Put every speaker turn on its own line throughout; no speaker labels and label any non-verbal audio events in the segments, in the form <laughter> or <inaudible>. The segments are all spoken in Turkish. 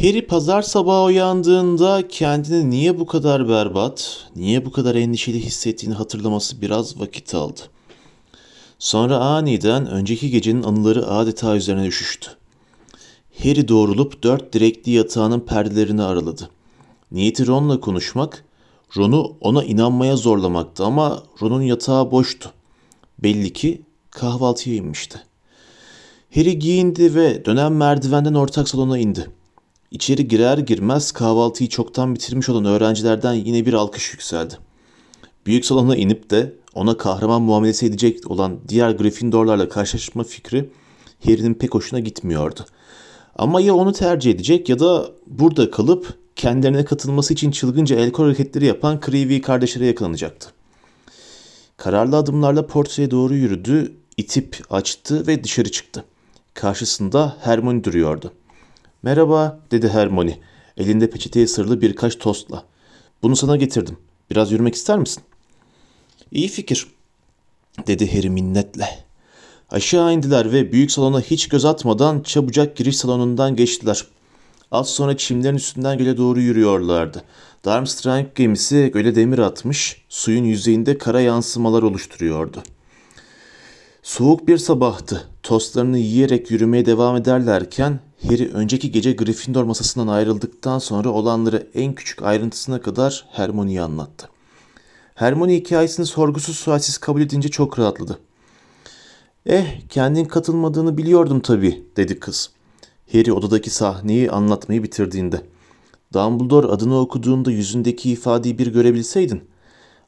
Harry pazar sabahı uyandığında kendini niye bu kadar berbat, niye bu kadar endişeli hissettiğini hatırlaması biraz vakit aldı. Sonra aniden önceki gecenin anıları adeta üzerine üşüştü. Harry doğrulup dört direkli yatağının perdelerini araladı. Niyeti Ron'la konuşmak, Ron'u ona inanmaya zorlamaktı ama Ron'un yatağı boştu. Belli ki kahvaltıya inmişti. Harry giyindi ve dönen merdivenden ortak salona indi. İçeri girer girmez kahvaltıyı çoktan bitirmiş olan öğrencilerden yine bir alkış yükseldi. Büyük salona inip de ona kahraman muamelesi edecek olan diğer Gryffindorlarla karşılaşma fikri Harry'nin pek hoşuna gitmiyordu. Ama ya onu tercih edecek ya da burada kalıp kendilerine katılması için çılgınca el kol hareketleri yapan Creevy kardeşlere yakalanacaktı. Kararlı adımlarla portreye doğru yürüdü, itip açtı ve dışarı çıktı. Karşısında Hermione duruyordu. Merhaba dedi Hermione elinde peçeteye sarılı birkaç tostla. Bunu sana getirdim. Biraz yürümek ister misin? İyi fikir dedi Harry minnetle. Aşağı indiler ve büyük salona hiç göz atmadan çabucak giriş salonundan geçtiler. Az sonra çimlerin üstünden göle doğru yürüyorlardı. Darmstrang gemisi göle demir atmış, suyun yüzeyinde kara yansımalar oluşturuyordu. Soğuk bir sabahtı. Tostlarını yiyerek yürümeye devam ederlerken Harry önceki gece Gryffindor masasından ayrıldıktan sonra olanları en küçük ayrıntısına kadar Hermione'ye anlattı. Hermione hikayesini sorgusuz sualsiz kabul edince çok rahatladı. Eh, kendin katılmadığını biliyordum tabii, dedi kız. Harry odadaki sahneyi anlatmayı bitirdiğinde. Dumbledore adını okuduğunda yüzündeki ifadeyi bir görebilseydin.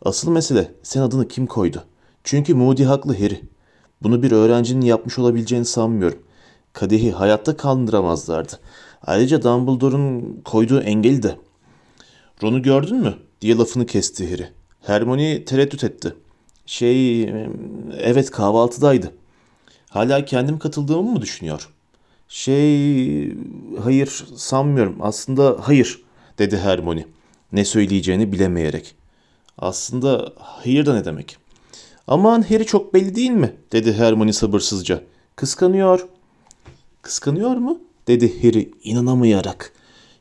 Asıl mesele sen adını kim koydu? Çünkü Moody haklı Harry. Bunu bir öğrencinin yapmış olabileceğini sanmıyorum. Kadehi hayatta kaldıramazlardı. Ayrıca Dumbledore'un koyduğu engeli de. Ron'u gördün mü? diye lafını kesti Harry. Hermione tereddüt etti. Şey, evet kahvaltıdaydı. Hala kendim katıldığımı mı düşünüyor? Şey, hayır sanmıyorum. Aslında hayır dedi Hermione. Ne söyleyeceğini bilemeyerek. Aslında hayır da ne demek? Aman Harry çok belli değil mi? dedi Hermione sabırsızca. Kıskanıyor. Kıskanıyor mu? dedi Harry inanamayarak.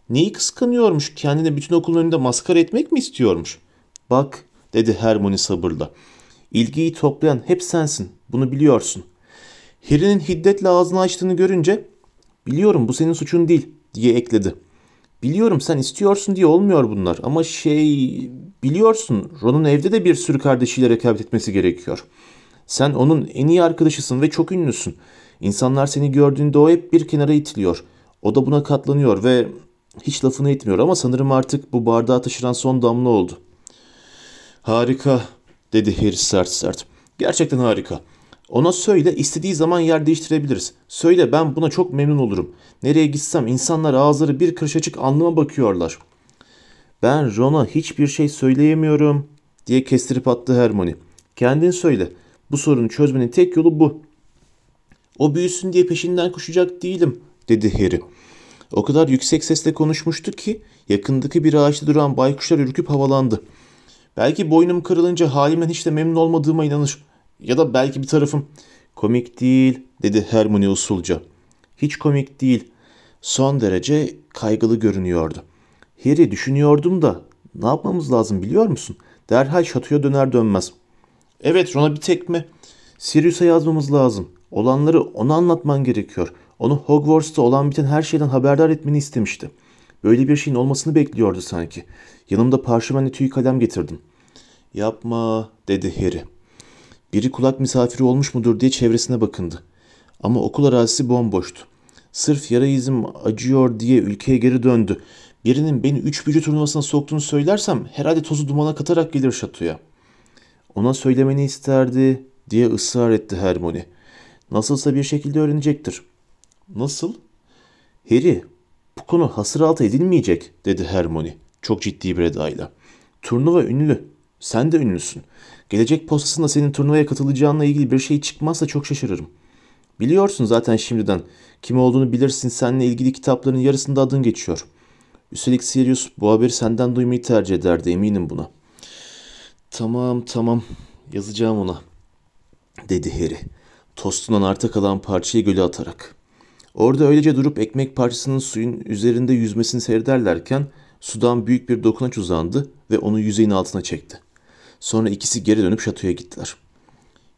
Neyi kıskanıyormuş? Kendini bütün okulun önünde maskara etmek mi istiyormuş? Bak dedi Hermione sabırla. İlgiyi toplayan hep sensin. Bunu biliyorsun. Harry'nin hiddetle ağzını açtığını görünce biliyorum bu senin suçun değil diye ekledi. Biliyorum sen istiyorsun diye olmuyor bunlar ama şey biliyorsun Ron'un evde de bir sürü kardeşiyle rekabet etmesi gerekiyor. Sen onun en iyi arkadaşısın ve çok ünlüsün. İnsanlar seni gördüğünde o hep bir kenara itiliyor. O da buna katlanıyor ve hiç lafını etmiyor ama sanırım artık bu bardağı taşıran son damla oldu. Harika dedi Harry sert sert. Gerçekten harika. Ona söyle istediği zaman yer değiştirebiliriz. Söyle ben buna çok memnun olurum. Nereye gitsem insanlar ağızları bir kırış açık alnıma bakıyorlar. Ben Ron'a hiçbir şey söyleyemiyorum diye kestirip attı Hermione. Kendin söyle. Bu sorunu çözmenin tek yolu bu. O büyüsün diye peşinden koşacak değilim dedi Harry. O kadar yüksek sesle konuşmuştu ki yakındaki bir ağaçta duran baykuşlar ürküp havalandı. Belki boynum kırılınca halimden hiç de memnun olmadığıma inanır. Ya da belki bir tarafım komik değil dedi Hermione usulca. Hiç komik değil. Son derece kaygılı görünüyordu. Harry düşünüyordum da ne yapmamız lazım biliyor musun? Derhal şatoya döner dönmez. Evet Ron'a bir tekme. Sirius'a yazmamız lazım. Olanları ona anlatman gerekiyor. Onu Hogwarts'ta olan biten her şeyden haberdar etmeni istemişti. Böyle bir şeyin olmasını bekliyordu sanki. Yanımda parşömenli tüy kalem getirdim. Yapma dedi Harry. Biri kulak misafiri olmuş mudur diye çevresine bakındı. Ama okul arazisi bomboştu. Sırf yara izim acıyor diye ülkeye geri döndü. Birinin beni üç büyücü turnuvasına soktuğunu söylersem herhalde tozu dumana katarak gelir şatoya. Ona söylemeni isterdi diye ısrar etti Hermione. Nasılsa bir şekilde öğrenecektir. Nasıl? Harry, bu konu hasır altı edilmeyecek dedi Hermione çok ciddi bir edayla. Turnuva ünlü. Sen de ünlüsün. Gelecek postasında senin turnuvaya katılacağınla ilgili bir şey çıkmazsa çok şaşırırım. Biliyorsun zaten şimdiden. Kim olduğunu bilirsin seninle ilgili kitapların yarısında adın geçiyor. Üstelik Sirius bu haberi senden duymayı tercih ederdi eminim buna. Tamam tamam yazacağım ona dedi Harry. Tostundan arta kalan parçayı göle atarak. Orada öylece durup ekmek parçasının suyun üzerinde yüzmesini seyrederlerken sudan büyük bir dokunaç uzandı ve onu yüzeyin altına çekti. Sonra ikisi geri dönüp şatoya gittiler.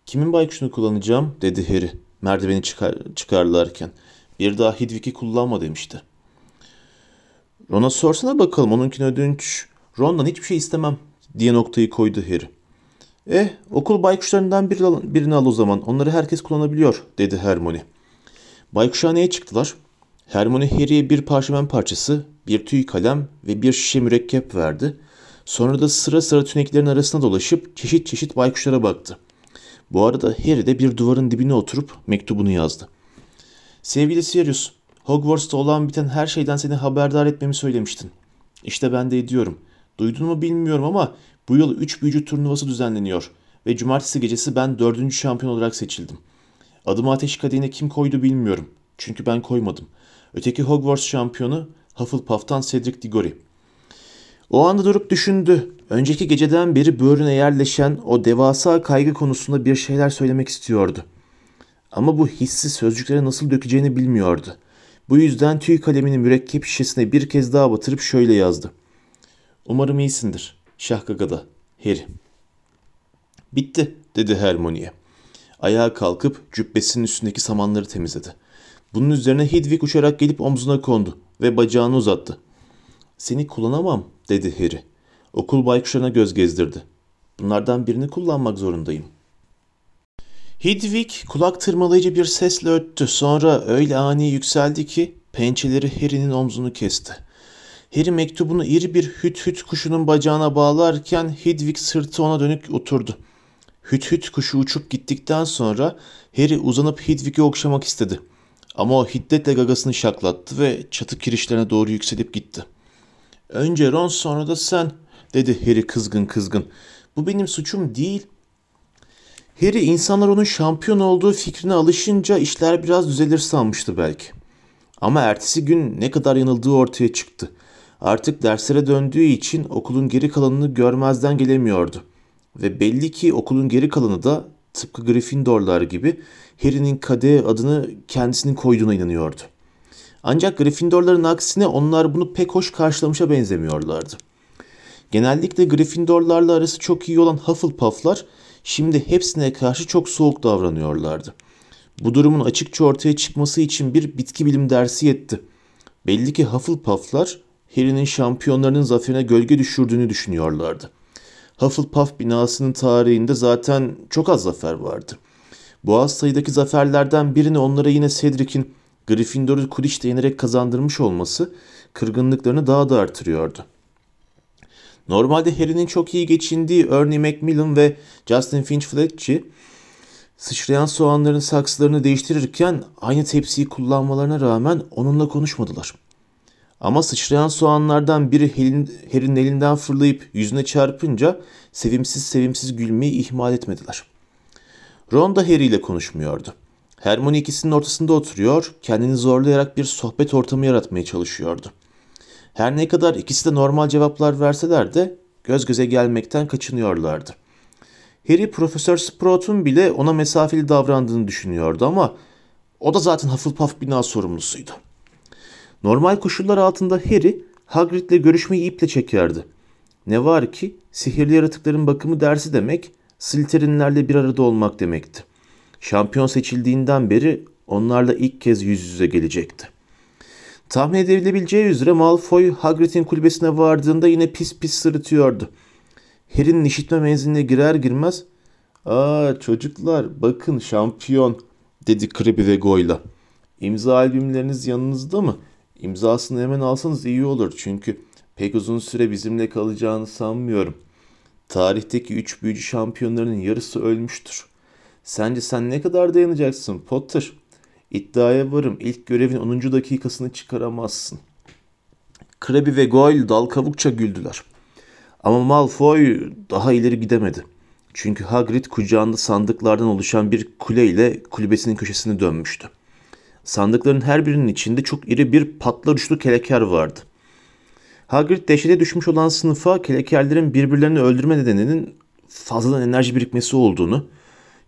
Kimin baykuşunu kullanacağım dedi Harry merdiveni çıkar, çıkarlarken. Bir daha Hidvik'i kullanma demişti. Ron'a sorsana bakalım onunkine ödünç. Ron'dan hiçbir şey istemem diye noktayı koydu Harry. Eh okul baykuşlarından birini al o zaman onları herkes kullanabiliyor dedi Hermione. Baykuşhaneye çıktılar. Hermione Harry'e bir parşömen parçası, bir tüy kalem ve bir şişe mürekkep verdi. Sonra da sıra sıra tüneklerin arasına dolaşıp çeşit çeşit baykuşlara baktı. Bu arada Harry de bir duvarın dibine oturup mektubunu yazdı. Sevgili Sirius, Hogwarts'ta olan biten her şeyden seni haberdar etmemi söylemiştin. İşte ben de ediyorum. Duydun mu bilmiyorum ama bu yıl 3 büyücü turnuvası düzenleniyor ve cumartesi gecesi ben 4. şampiyon olarak seçildim. Adımı ateş kadeğine kim koydu bilmiyorum. Çünkü ben koymadım. Öteki Hogwarts şampiyonu Hufflepuff'tan Cedric Diggory. O anda durup düşündü. Önceki geceden beri böğrüne yerleşen o devasa kaygı konusunda bir şeyler söylemek istiyordu. Ama bu hissi sözcüklere nasıl dökeceğini bilmiyordu. Bu yüzden tüy kalemini mürekkep şişesine bir kez daha batırıp şöyle yazdı. Umarım iyisindir. Şahgagada. Harry. Bitti dedi Hermione'ye. Ayağa kalkıp cübbesinin üstündeki samanları temizledi. Bunun üzerine Hedwig uçarak gelip omzuna kondu ve bacağını uzattı. Seni kullanamam dedi Harry. Okul baykuşlarına göz gezdirdi. Bunlardan birini kullanmak zorundayım. Hedwig kulak tırmalayıcı bir sesle öttü. Sonra öyle ani yükseldi ki pençeleri Harry'nin omzunu kesti. Harry mektubunu iri bir hüt hüt kuşunun bacağına bağlarken Hedwig sırtı ona dönük oturdu. Hüt hüt kuşu uçup gittikten sonra Harry uzanıp Hedwig'i okşamak istedi. Ama o hiddetle gagasını şaklattı ve çatı kirişlerine doğru yükselip gitti. Önce Ron sonra da sen dedi Harry kızgın kızgın. Bu benim suçum değil. Harry insanlar onun şampiyon olduğu fikrine alışınca işler biraz düzelir sanmıştı belki. Ama ertesi gün ne kadar yanıldığı ortaya çıktı. Artık derslere döndüğü için okulun geri kalanını görmezden gelemiyordu. Ve belli ki okulun geri kalanı da tıpkı Gryffindorlar gibi Harry'nin kadeh adını kendisinin koyduğuna inanıyordu. Ancak Gryffindorların aksine onlar bunu pek hoş karşılamışa benzemiyorlardı. Genellikle Gryffindorlarla arası çok iyi olan Hufflepuff'lar şimdi hepsine karşı çok soğuk davranıyorlardı. Bu durumun açıkça ortaya çıkması için bir bitki bilim dersi yetti. Belli ki Hufflepuff'lar Harry'nin şampiyonlarının zaferine gölge düşürdüğünü düşünüyorlardı. Hufflepuff binasının tarihinde zaten çok az zafer vardı. Bu az sayıdaki zaferlerden birini onlara yine Cedric'in Gryffindor'u Quidditch değinerek kazandırmış olması kırgınlıklarını daha da artırıyordu. Normalde Harry'nin çok iyi geçindiği Ernie Macmillan ve Justin Finch Fletcher sıçrayan soğanların saksılarını değiştirirken aynı tepsiyi kullanmalarına rağmen onunla konuşmadılar. Ama sıçrayan soğanlardan biri Harry'nin elinden fırlayıp yüzüne çarpınca sevimsiz sevimsiz gülmeyi ihmal etmediler. Ron da Harry ile konuşmuyordu. Hermione ikisinin ortasında oturuyor, kendini zorlayarak bir sohbet ortamı yaratmaya çalışıyordu. Her ne kadar ikisi de normal cevaplar verseler de göz göze gelmekten kaçınıyorlardı. Harry Profesör Sprout'un bile ona mesafeli davrandığını düşünüyordu ama o da zaten Hufflepuff bina sorumlusuydu. Normal koşullar altında Harry Hagrid'le görüşmeyi iple çekerdi. Ne var ki sihirli yaratıkların bakımı dersi demek Slytherinlerle bir arada olmak demekti. Şampiyon seçildiğinden beri onlarla ilk kez yüz yüze gelecekti. Tahmin edilebileceği üzere Malfoy Hagrid'in kulübesine vardığında yine pis pis sırıtıyordu. Harry'nin işitme menziline girer girmez ''Aa çocuklar bakın şampiyon'' dedi Krabby ve Goyla. ''İmza albümleriniz yanınızda mı? İmzasını hemen alsanız iyi olur çünkü pek uzun süre bizimle kalacağını sanmıyorum. Tarihteki üç büyücü şampiyonlarının yarısı ölmüştür. Sence sen ne kadar dayanacaksın Potter?'' İddiaya varım ilk görevin 10. dakikasını çıkaramazsın. Krabby ve Goyle dal kavukça güldüler. Ama Malfoy daha ileri gidemedi. Çünkü Hagrid kucağında sandıklardan oluşan bir kule ile kulübesinin köşesine dönmüştü. Sandıkların her birinin içinde çok iri bir patlar uçlu keleker vardı. Hagrid dehşete düşmüş olan sınıfa kelekerlerin birbirlerini öldürme nedeninin fazladan enerji birikmesi olduğunu,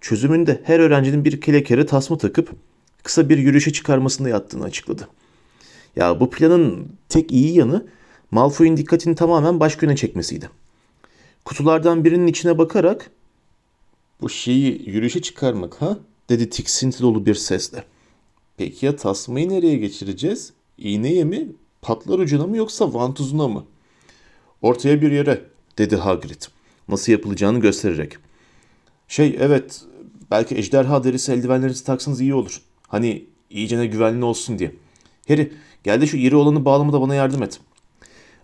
çözümünde her öğrencinin bir kelekere tasma takıp kısa bir yürüyüşe çıkarmasında yattığını açıkladı. Ya bu planın tek iyi yanı Malfoy'un dikkatini tamamen başka yöne çekmesiydi. Kutulardan birinin içine bakarak bu şeyi yürüyüşe çıkarmak ha? dedi tiksinti dolu bir sesle. Peki ya tasmayı nereye geçireceğiz? İğneye mi? Patlar ucuna mı yoksa vantuzuna mı? Ortaya bir yere dedi Hagrid. Nasıl yapılacağını göstererek. Şey evet belki ejderha derisi eldivenlerinizi taksanız iyi olur. Hani iyicene güvenli olsun diye. Harry gel de şu iri olanı bağlamada bana yardım et.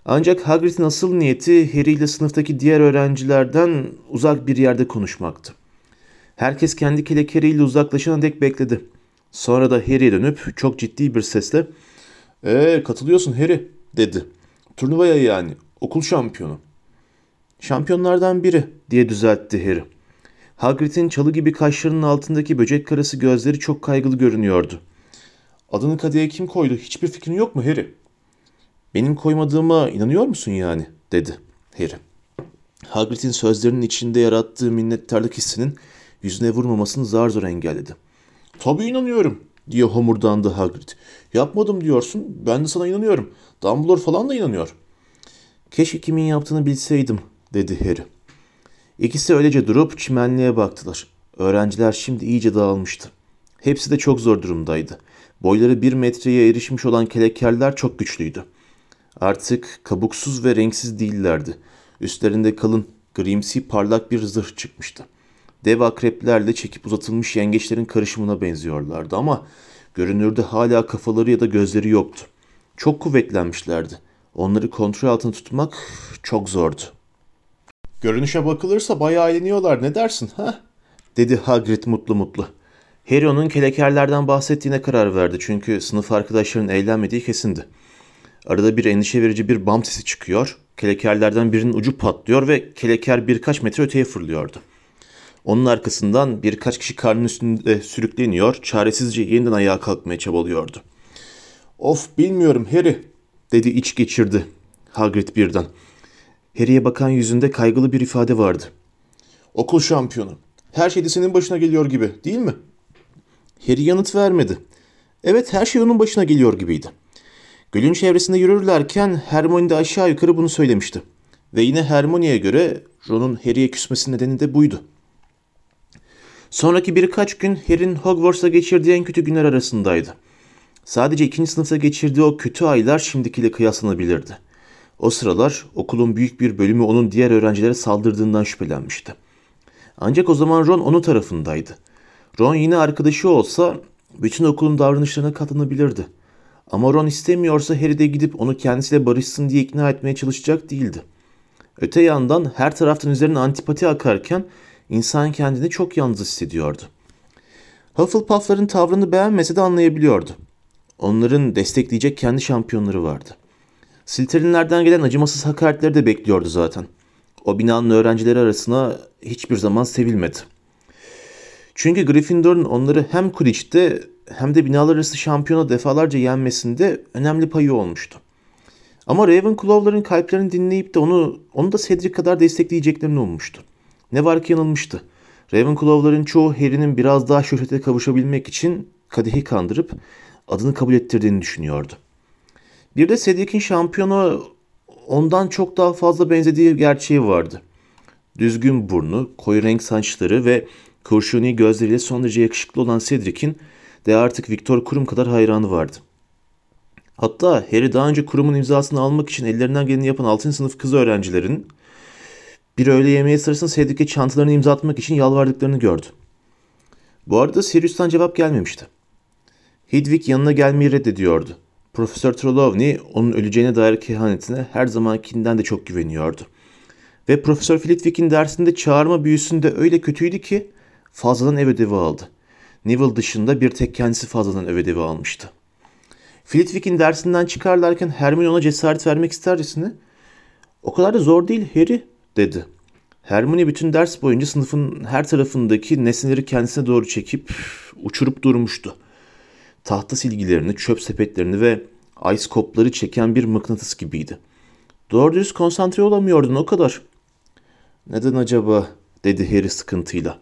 Ancak Hagrid'in asıl niyeti Harry ile sınıftaki diğer öğrencilerden uzak bir yerde konuşmaktı. Herkes kendi kelekeriyle uzaklaşana dek bekledi. Sonra da Harry'e dönüp çok ciddi bir sesle ''Ee katılıyorsun Harry'' dedi. ''Turnuvaya yani okul şampiyonu.'' ''Şampiyonlardan biri'' diye düzeltti Harry. Hagrid'in çalı gibi kaşlarının altındaki böcek karası gözleri çok kaygılı görünüyordu. ''Adını kadeye kim koydu hiçbir fikrin yok mu Harry?'' ''Benim koymadığıma inanıyor musun yani?'' dedi Harry. Hagrid'in sözlerinin içinde yarattığı minnettarlık hissinin yüzüne vurmamasını zar zor engelledi. Tabii inanıyorum diye homurdandı Hagrid. Yapmadım diyorsun. Ben de sana inanıyorum. Dumbledore falan da inanıyor. Keşke kimin yaptığını bilseydim dedi Harry. İkisi öylece durup çimenliğe baktılar. Öğrenciler şimdi iyice dağılmıştı. Hepsi de çok zor durumdaydı. Boyları bir metreye erişmiş olan kelekerler çok güçlüydü. Artık kabuksuz ve renksiz değillerdi. Üstlerinde kalın, grimsi parlak bir zırh çıkmıştı dev akreplerle çekip uzatılmış yengeçlerin karışımına benziyorlardı ama görünürde hala kafaları ya da gözleri yoktu. Çok kuvvetlenmişlerdi. Onları kontrol altında tutmak çok zordu. Görünüşe bakılırsa bayağı eğleniyorlar ne dersin ha? dedi Hagrid mutlu mutlu. Harry onun kelekerlerden bahsettiğine karar verdi çünkü sınıf arkadaşlarının eğlenmediği kesindi. Arada bir endişe verici bir bam sesi çıkıyor, kelekerlerden birinin ucu patlıyor ve keleker birkaç metre öteye fırlıyordu. Onun arkasından birkaç kişi karnın üstünde sürükleniyor, çaresizce yeniden ayağa kalkmaya çabalıyordu. Of bilmiyorum Harry, dedi iç geçirdi Hagrid birden. Harry'e bakan yüzünde kaygılı bir ifade vardı. Okul şampiyonu. Her şey de senin başına geliyor gibi değil mi? Harry yanıt vermedi. Evet her şey onun başına geliyor gibiydi. Gölün çevresinde yürürlerken Hermione de aşağı yukarı bunu söylemişti. Ve yine Hermione'ye göre Ron'un Harry'e küsmesi nedeni de buydu. Sonraki birkaç gün Harry'nin Hogwarts'ta geçirdiği en kötü günler arasındaydı. Sadece ikinci sınıfta geçirdiği o kötü aylar şimdikiyle kıyaslanabilirdi. O sıralar okulun büyük bir bölümü onun diğer öğrencilere saldırdığından şüphelenmişti. Ancak o zaman Ron onun tarafındaydı. Ron yine arkadaşı olsa bütün okulun davranışlarına katlanabilirdi. Ama Ron istemiyorsa Harry de gidip onu kendisiyle barışsın diye ikna etmeye çalışacak değildi. Öte yandan her taraftan üzerine antipati akarken İnsan kendini çok yalnız hissediyordu. Hufflepuff'ların tavrını beğenmese de anlayabiliyordu. Onların destekleyecek kendi şampiyonları vardı. Slytherinlerden gelen acımasız hakaretleri de bekliyordu zaten. O binanın öğrencileri arasına hiçbir zaman sevilmedi. Çünkü Gryffindor'un onları hem Quidditch'te hem de binalar arası şampiyona defalarca yenmesinde önemli payı olmuştu. Ama Ravenclaw'ların kalplerini dinleyip de onu onu da Cedric kadar destekleyeceklerini ummuştu. Ne var ki yanılmıştı. Ravenclaw'ların çoğu Harry'nin biraz daha şöhrete kavuşabilmek için kadehi kandırıp adını kabul ettirdiğini düşünüyordu. Bir de Cedric'in şampiyonu ondan çok daha fazla benzediği gerçeği vardı. Düzgün burnu, koyu renk saçları ve kurşuni gözleriyle son derece yakışıklı olan Cedric'in de artık Viktor Kurum kadar hayranı vardı. Hatta Harry daha önce kurumun imzasını almak için ellerinden geleni yapan 6. sınıf kız öğrencilerin bir öğle yemeği sırasında Cedric'e çantalarını imza için yalvardıklarını gördü. Bu arada Sirius'tan cevap gelmemişti. Hedwig yanına gelmeyi reddediyordu. Profesör Trelawney onun öleceğine dair kehanetine her zamankinden de çok güveniyordu. Ve Profesör Flitwick'in dersinde çağırma büyüsünde öyle kötüydü ki fazladan ev ödevi aldı. Neville dışında bir tek kendisi fazladan ev ödevi almıştı. Flitwick'in dersinden çıkarlarken Hermione ona cesaret vermek istercesine ''O kadar da zor değil Harry dedi. Hermione bütün ders boyunca sınıfın her tarafındaki nesneleri kendisine doğru çekip uçurup durmuştu. Tahta silgilerini, çöp sepetlerini ve ice kopları çeken bir mıknatıs gibiydi. Doğru düz konsantre olamıyordun o kadar. Neden acaba dedi Harry sıkıntıyla.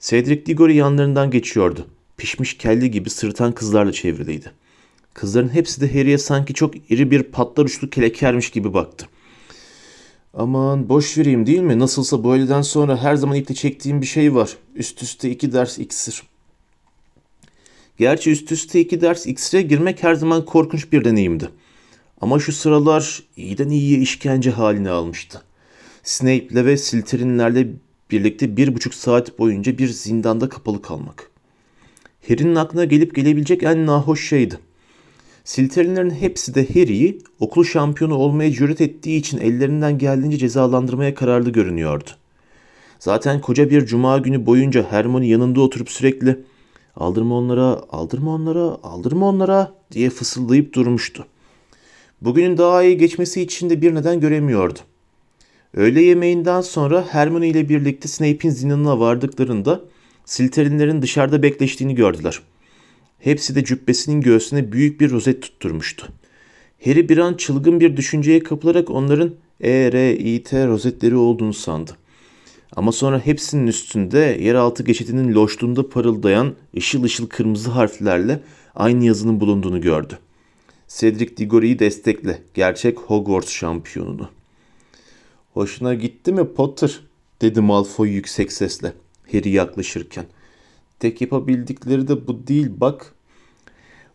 Cedric Diggory yanlarından geçiyordu. pişmiş kelle gibi sırıtan kızlarla çevriliydi. Kızların hepsi de Harry'e sanki çok iri bir patlar uçlu kelekermiş gibi baktı. Aman boş vereyim değil mi? Nasılsa bu öğleden sonra her zaman iple çektiğim bir şey var. Üst üste iki ders iksir. Gerçi üst üste iki ders iksire girmek her zaman korkunç bir deneyimdi. Ama şu sıralar iyiden iyiye işkence halini almıştı. Snape'le ve Slytherin'lerle birlikte bir buçuk saat boyunca bir zindanda kapalı kalmak. Harry'nin aklına gelip gelebilecek en nahoş şeydi. Slytherin'lerin hepsi de Harry'i okul şampiyonu olmaya cüret ettiği için ellerinden geldiğince cezalandırmaya kararlı görünüyordu. Zaten koca bir cuma günü boyunca Hermione yanında oturup sürekli aldırma onlara, aldırma onlara, aldırma onlara diye fısıldayıp durmuştu. Bugünün daha iyi geçmesi için de bir neden göremiyordu. Öğle yemeğinden sonra Hermione ile birlikte Snape'in zindanına vardıklarında Slytherin'lerin dışarıda bekleştiğini gördüler. Hepsi de cübbesinin göğsüne büyük bir rozet tutturmuştu. Harry bir an çılgın bir düşünceye kapılarak onların E, R, I, T rozetleri olduğunu sandı. Ama sonra hepsinin üstünde yeraltı geçitinin loşluğunda parıldayan ışıl ışıl kırmızı harflerle aynı yazının bulunduğunu gördü. Cedric Diggory'i destekle, gerçek Hogwarts şampiyonunu. Hoşuna gitti mi Potter? dedi Malfoy yüksek sesle Harry yaklaşırken. Tek yapabildikleri de bu değil bak.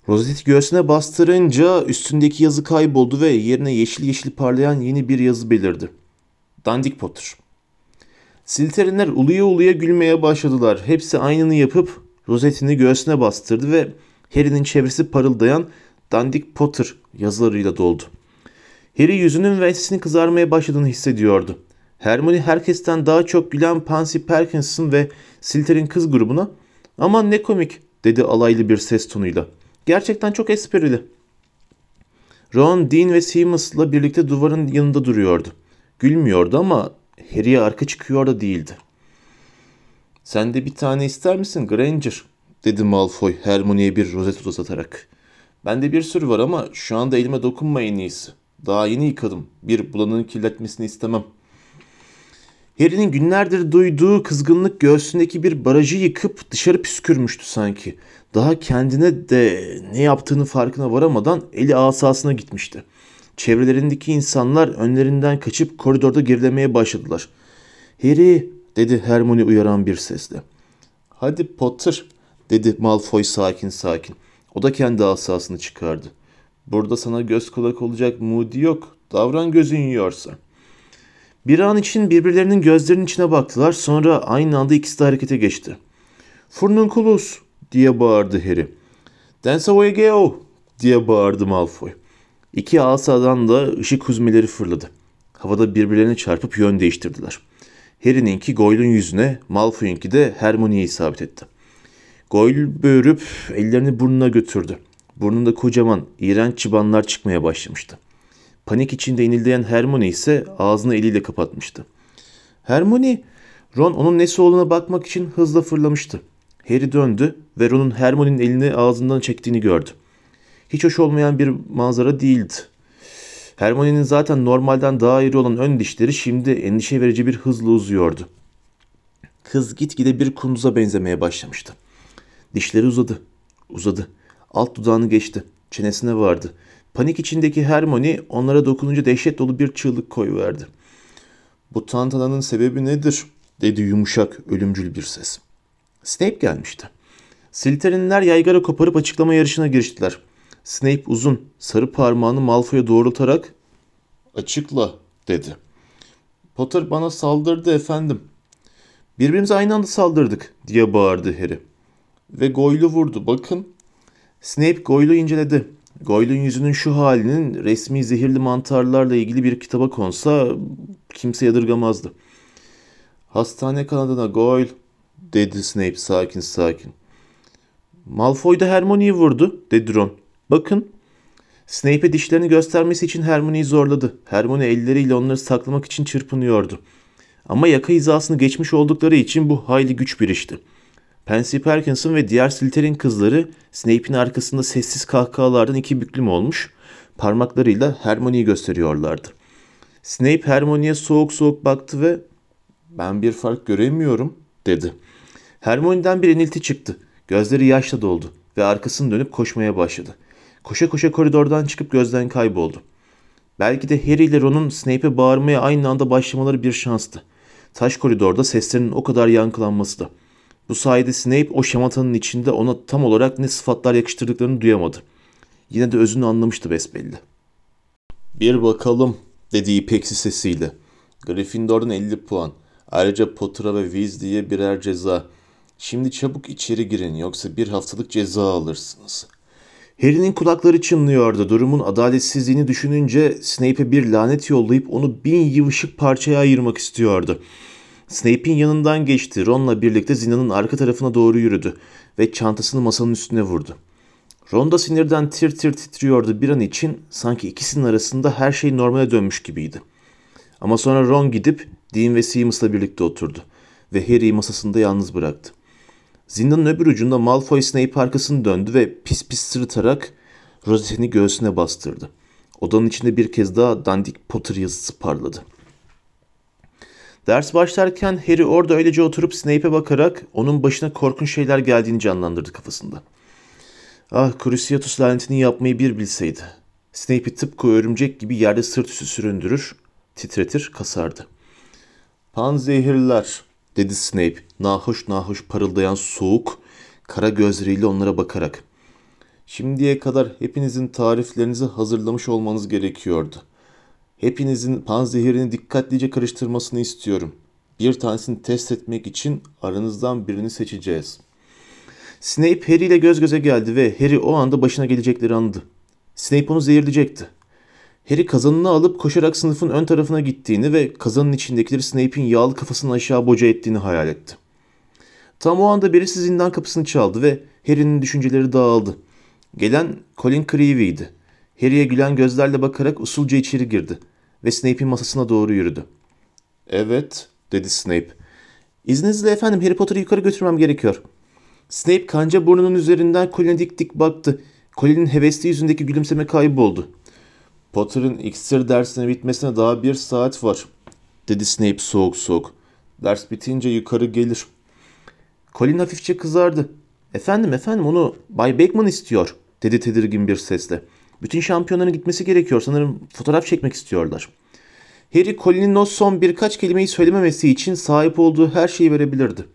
Rozeti göğsüne bastırınca üstündeki yazı kayboldu ve yerine yeşil yeşil parlayan yeni bir yazı belirdi. Dandik Potter. Silterinler uluya uluya gülmeye başladılar. Hepsi aynını yapıp rozetini göğsüne bastırdı ve Harry'nin çevresi parıldayan Dandik Potter yazılarıyla doldu. Harry yüzünün ve sesinin kızarmaya başladığını hissediyordu. Hermione herkesten daha çok gülen Pansy Parkinson ve Slytherin kız grubuna aman ne komik dedi alaylı bir ses tonuyla. Gerçekten çok esprili. Ron, Dean ve Seamus'la birlikte duvarın yanında duruyordu. Gülmüyordu ama Harry'e arka çıkıyor da değildi. Sen de bir tane ister misin Granger? dedi Malfoy Hermione'ye bir rozet uzatarak. Bende bir sürü var ama şu anda elime dokunma en iyisi. Daha yeni yıkadım. Bir bulanığın kirletmesini istemem. Harry'nin günlerdir duyduğu kızgınlık göğsündeki bir barajı yıkıp dışarı püskürmüştü sanki. Daha kendine de ne yaptığını farkına varamadan eli asasına gitmişti. Çevrelerindeki insanlar önlerinden kaçıp koridorda gerilemeye başladılar. Harry dedi Hermione uyaran bir sesle. Hadi Potter dedi Malfoy sakin sakin. O da kendi asasını çıkardı. Burada sana göz kulak olacak Moody yok. Davran gözün yiyorsa. Bir an için birbirlerinin gözlerinin içine baktılar. Sonra aynı anda ikisi de harekete geçti. Furnunculus diye bağırdı Harry. Dance away go diye bağırdı Malfoy. İki asadan da ışık huzmeleri fırladı. Havada birbirlerine çarpıp yön değiştirdiler. Harry'ninki Goyle'un yüzüne, Malfoy'unki de Hermione'ye isabet etti. Goyle böğürüp ellerini burnuna götürdü. Burnunda kocaman, iğrenç çıbanlar çıkmaya başlamıştı. Panik içinde inildeyen Hermione ise ağzını eliyle kapatmıştı. Hermione, Ron onun nesi olduğuna bakmak için hızla fırlamıştı. Harry döndü ve Ron'un Hermione'nin elini ağzından çektiğini gördü. Hiç hoş olmayan bir manzara değildi. Hermione'nin zaten normalden daha iri olan ön dişleri şimdi endişe verici bir hızla uzuyordu. Kız gitgide bir kunduza benzemeye başlamıştı. Dişleri uzadı, uzadı. Alt dudağını geçti, çenesine vardı. Panik içindeki Hermione onlara dokununca dehşet dolu bir çığlık koyuverdi. Bu tantananın sebebi nedir? dedi yumuşak, ölümcül bir ses. Snape gelmişti. Slytherinler yaygara koparıp açıklama yarışına giriştiler. Snape uzun, sarı parmağını Malfoy'a doğrultarak ''Açıkla'' dedi. ''Potter bana saldırdı efendim.'' ''Birbirimize aynı anda saldırdık.'' diye bağırdı Harry. ''Ve Goyle'u vurdu, bakın.'' Snape Goyle'u inceledi. Goyle'un yüzünün şu halinin resmi zehirli mantarlarla ilgili bir kitaba konsa kimse yadırgamazdı. Hastane kanadına Goyle dedi Snape sakin sakin. Malfoy da Hermione'yi vurdu dedi Ron. Bakın. Snape'e dişlerini göstermesi için Hermione'yi zorladı. Hermione elleriyle onları saklamak için çırpınıyordu. Ama yaka hizasını geçmiş oldukları için bu hayli güç bir işti. Pansy Parkinson ve diğer Slytherin kızları Snape'in arkasında sessiz kahkahalardan iki büklüm olmuş, parmaklarıyla Hermione'yi gösteriyorlardı. Snape Hermione'ye soğuk soğuk baktı ve ben bir fark göremiyorum dedi. Hermione'den bir inilti çıktı. Gözleri yaşla doldu ve arkasını dönüp koşmaya başladı. Koşa koşa koridordan çıkıp gözden kayboldu. Belki de Harry ile Ron'un Snape'e bağırmaya aynı anda başlamaları bir şanstı. Taş koridorda seslerinin o kadar yankılanması da. Bu sayede Snape o şamatanın içinde ona tam olarak ne sıfatlar yakıştırdıklarını duyamadı. Yine de özünü anlamıştı besbelli. Bir bakalım dedi ipeksi sesiyle. Gryffindor'dan 50 puan. Ayrıca Potter'a ve Weasley'e birer ceza. Şimdi çabuk içeri girin yoksa bir haftalık ceza alırsınız. Harry'nin kulakları çınlıyordu. Durumun adaletsizliğini düşününce Snape'e bir lanet yollayıp onu bin yıvışık parçaya ayırmak istiyordu. Snape'in yanından geçti. Ron'la birlikte zinanın arka tarafına doğru yürüdü ve çantasını masanın üstüne vurdu. Ron da sinirden tir tir titriyordu bir an için sanki ikisinin arasında her şey normale dönmüş gibiydi. Ama sonra Ron gidip Dean ve Seamus'la birlikte oturdu ve Harry'i masasında yalnız bıraktı. Zindanın öbür ucunda Malfoy Snape arkasını döndü ve pis pis sırıtarak rozetini göğsüne bastırdı. Odanın içinde bir kez daha dandik Potter yazısı parladı. Ders başlarken Harry orada öylece oturup Snape'e bakarak onun başına korkunç şeyler geldiğini canlandırdı kafasında. Ah Cruciatus lanetini yapmayı bir bilseydi. Snape'i tıpkı örümcek gibi yerde sırt üstü süründürür, titretir, kasardı. Pan zehirler, dedi Snape, nahoş nahoş parıldayan soğuk, kara gözleriyle onlara bakarak. Şimdiye kadar hepinizin tariflerinizi hazırlamış olmanız gerekiyordu. Hepinizin panzehirini dikkatlice karıştırmasını istiyorum. Bir tanesini test etmek için aranızdan birini seçeceğiz. Snape Harry ile göz göze geldi ve Harry o anda başına gelecekleri anladı. Snape onu zehirleyecekti. Harry kazanını alıp koşarak sınıfın ön tarafına gittiğini ve kazanın içindekileri Snape'in yağlı kafasını aşağı boca ettiğini hayal etti. Tam o anda birisi zindan kapısını çaldı ve Harry'nin düşünceleri dağıldı. Gelen Colin Creevey'di. Harry'e gülen gözlerle bakarak usulca içeri girdi ve Snape'in masasına doğru yürüdü. Evet, dedi Snape. İzninizle efendim Harry Potter'ı yukarı götürmem gerekiyor. Snape kanca burnunun üzerinden Colin'e dik dik baktı. Colin'in hevesli yüzündeki gülümseme kayboldu. Potter'ın iksir dersine bitmesine daha bir saat var, dedi Snape soğuk soğuk. Ders bitince yukarı gelir. Colin hafifçe kızardı. Efendim efendim onu Bay Beckman istiyor, dedi tedirgin bir sesle. Bütün şampiyonların gitmesi gerekiyor. Sanırım fotoğraf çekmek istiyorlar. Harry Colin'in o son birkaç kelimeyi söylememesi için sahip olduğu her şeyi verebilirdi.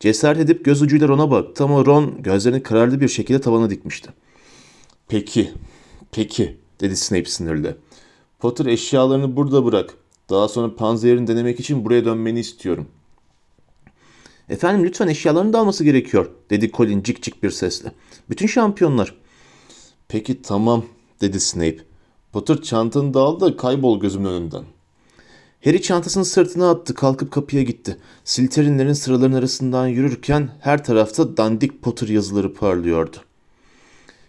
Cesaret edip göz ucuyla Ron'a baktı ama Ron gözlerini kararlı bir şekilde tavana dikmişti. Peki, peki dedi Snape sinirle. Potter eşyalarını burada bırak. Daha sonra panzerini denemek için buraya dönmeni istiyorum. Efendim lütfen eşyalarını da alması gerekiyor dedi Colin cik cik bir sesle. Bütün şampiyonlar. Peki tamam dedi Snape. Potter çantanı da al da kaybol gözümün önünden. Harry çantasını sırtına attı, kalkıp kapıya gitti. Silterinlerin sıraların arasından yürürken her tarafta dandik Potter yazıları parlıyordu.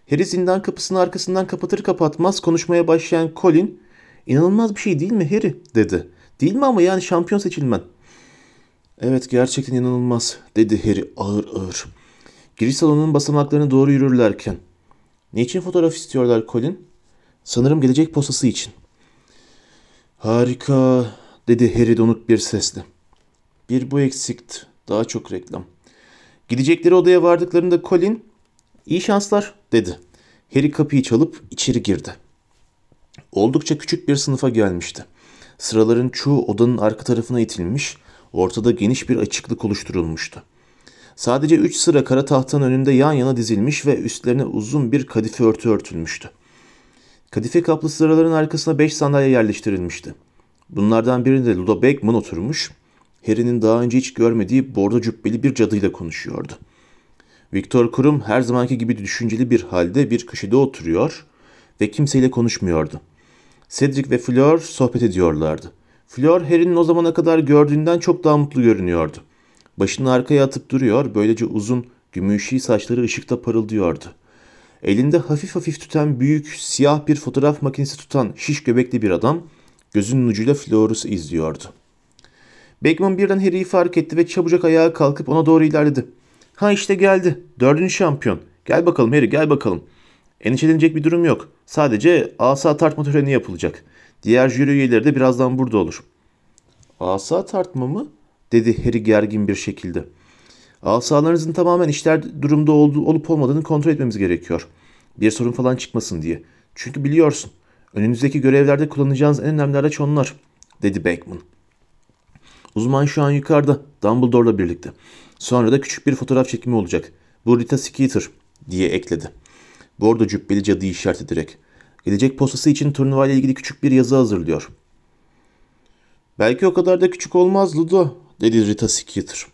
Harry zindan kapısını arkasından kapatır kapatmaz konuşmaya başlayan Colin, ''İnanılmaz bir şey değil mi Harry?'' dedi. ''Değil mi ama yani şampiyon seçilmen?'' ''Evet gerçekten inanılmaz.'' dedi Harry ağır ağır. Giriş salonunun basamaklarına doğru yürürlerken. ''Niçin fotoğraf istiyorlar Colin?'' ''Sanırım gelecek posası için.'' ''Harika.'' dedi Harry donuk bir sesle. Bir bu eksikti. Daha çok reklam. Gidecekleri odaya vardıklarında Colin, ''İyi şanslar.'' dedi. Harry kapıyı çalıp içeri girdi. Oldukça küçük bir sınıfa gelmişti. Sıraların çoğu odanın arka tarafına itilmiş, ortada geniş bir açıklık oluşturulmuştu. Sadece üç sıra kara tahtanın önünde yan yana dizilmiş ve üstlerine uzun bir kadife örtü örtülmüştü. Kadife kaplı sıraların arkasına beş sandalye yerleştirilmişti. Bunlardan birinde Ludo Bagman oturmuş, Harry'nin daha önce hiç görmediği bordo cübbeli bir cadıyla konuşuyordu. Viktor Krum her zamanki gibi düşünceli bir halde bir köşede oturuyor ve kimseyle konuşmuyordu. Cedric ve Fleur sohbet ediyorlardı. Fleur Harry'nin o zamana kadar gördüğünden çok daha mutlu görünüyordu. Başını arkaya atıp duruyor, böylece uzun, gümüşi saçları ışıkta parıldıyordu. Elinde hafif hafif tüten büyük, siyah bir fotoğraf makinesi tutan şiş göbekli bir adam, gözünün ucuyla Fleur'u izliyordu. Beckman birden Harry'i fark etti ve çabucak ayağa kalkıp ona doğru ilerledi. Ha işte geldi. Dördüncü şampiyon. Gel bakalım Harry gel bakalım. Endişelenecek bir durum yok. Sadece asa tartma töreni yapılacak. Diğer jüri üyeleri de birazdan burada olur. Asa tartma mı? dedi Harry gergin bir şekilde. Asalarınızın tamamen işler durumda olduğu, olup olmadığını kontrol etmemiz gerekiyor. Bir sorun falan çıkmasın diye. Çünkü biliyorsun, önünüzdeki görevlerde kullanacağınız en önemli araç onlar, dedi Beckman. Uzman şu an yukarıda, Dumbledore'la birlikte. Sonra da küçük bir fotoğraf çekimi olacak. Bu Rita Skeeter, diye ekledi. Bordo cübbeli cadıyı işaret ederek. Gelecek postası için turnuva ile ilgili küçük bir yazı hazırlıyor. Belki o kadar da küçük olmaz Ludo, dedi Rita Skeeter.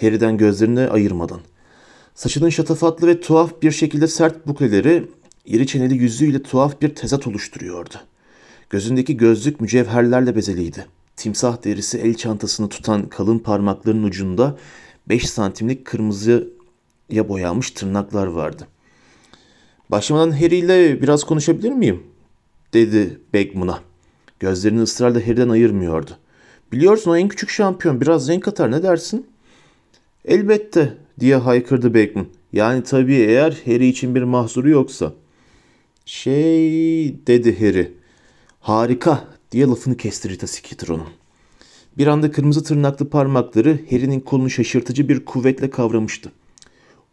Harry'den gözlerini ayırmadan. Saçının şatafatlı ve tuhaf bir şekilde sert bukleleri iri çeneli yüzüyle tuhaf bir tezat oluşturuyordu. Gözündeki gözlük mücevherlerle bezeliydi. Timsah derisi el çantasını tutan kalın parmakların ucunda 5 santimlik kırmızıya boyanmış tırnaklar vardı. Başlamadan Harry ile biraz konuşabilir miyim? dedi Bagman'a. Gözlerini ısrarla Harry'den ayırmıyordu. Biliyorsun o en küçük şampiyon. Biraz renk atar ne dersin? Elbette diye haykırdı Bagman. Yani tabii eğer Harry için bir mahzuru yoksa. Şey dedi Harry. Harika diye lafını kesti Rita Skeeter. Bir anda kırmızı tırnaklı parmakları Harry'nin kolunu şaşırtıcı bir kuvvetle kavramıştı.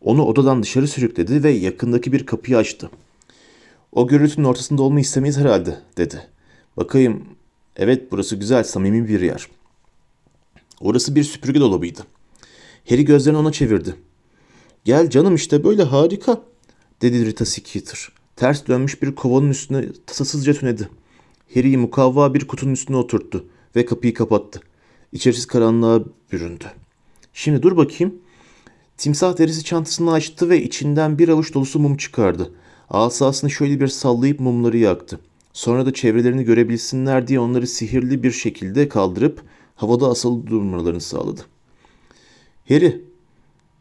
Onu odadan dışarı sürükledi ve yakındaki bir kapıyı açtı. O gürültünün ortasında olmayı istemeyiz herhalde dedi. Bakayım evet burası güzel samimi bir yer. Orası bir süpürge dolabıydı. Harry gözlerini ona çevirdi. Gel canım işte böyle harika dedi Rita Skeeter. Ters dönmüş bir kovanın üstüne tasasızca tünedi. Harry'i mukavva bir kutunun üstüne oturttu ve kapıyı kapattı. İçerisi karanlığa büründü. Şimdi dur bakayım. Timsah derisi çantasını açtı ve içinden bir avuç dolusu mum çıkardı. Asasını şöyle bir sallayıp mumları yaktı. Sonra da çevrelerini görebilsinler diye onları sihirli bir şekilde kaldırıp havada asılı durmalarını sağladı. Harry,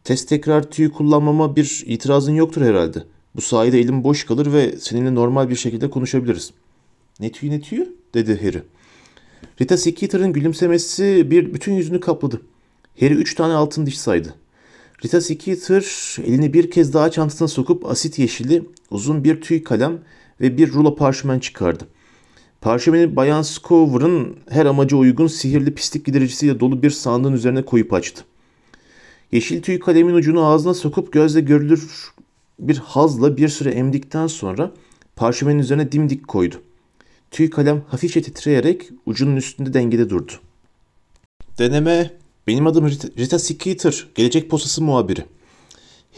test tekrar tüyü kullanmama bir itirazın yoktur herhalde. Bu sayede elim boş kalır ve seninle normal bir şekilde konuşabiliriz. Ne tüyü ne tüyü? dedi Harry. Rita Skeeter'ın gülümsemesi bir bütün yüzünü kapladı. Harry üç tane altın diş saydı. Rita Skeeter elini bir kez daha çantasına sokup asit yeşili uzun bir tüy kalem ve bir rulo parşömen çıkardı. Parşömeni Bayan Scover'ın her amaca uygun sihirli pislik gidericisiyle dolu bir sandığın üzerine koyup açtı. Yeşil tüy kalemin ucunu ağzına sokup gözle görülür bir hazla bir süre emdikten sonra parşömenin üzerine dimdik koydu. Tüy kalem hafifçe titreyerek ucunun üstünde dengede durdu. Deneme. Benim adım Rita, Rita Skeeter, gelecek postası muhabiri.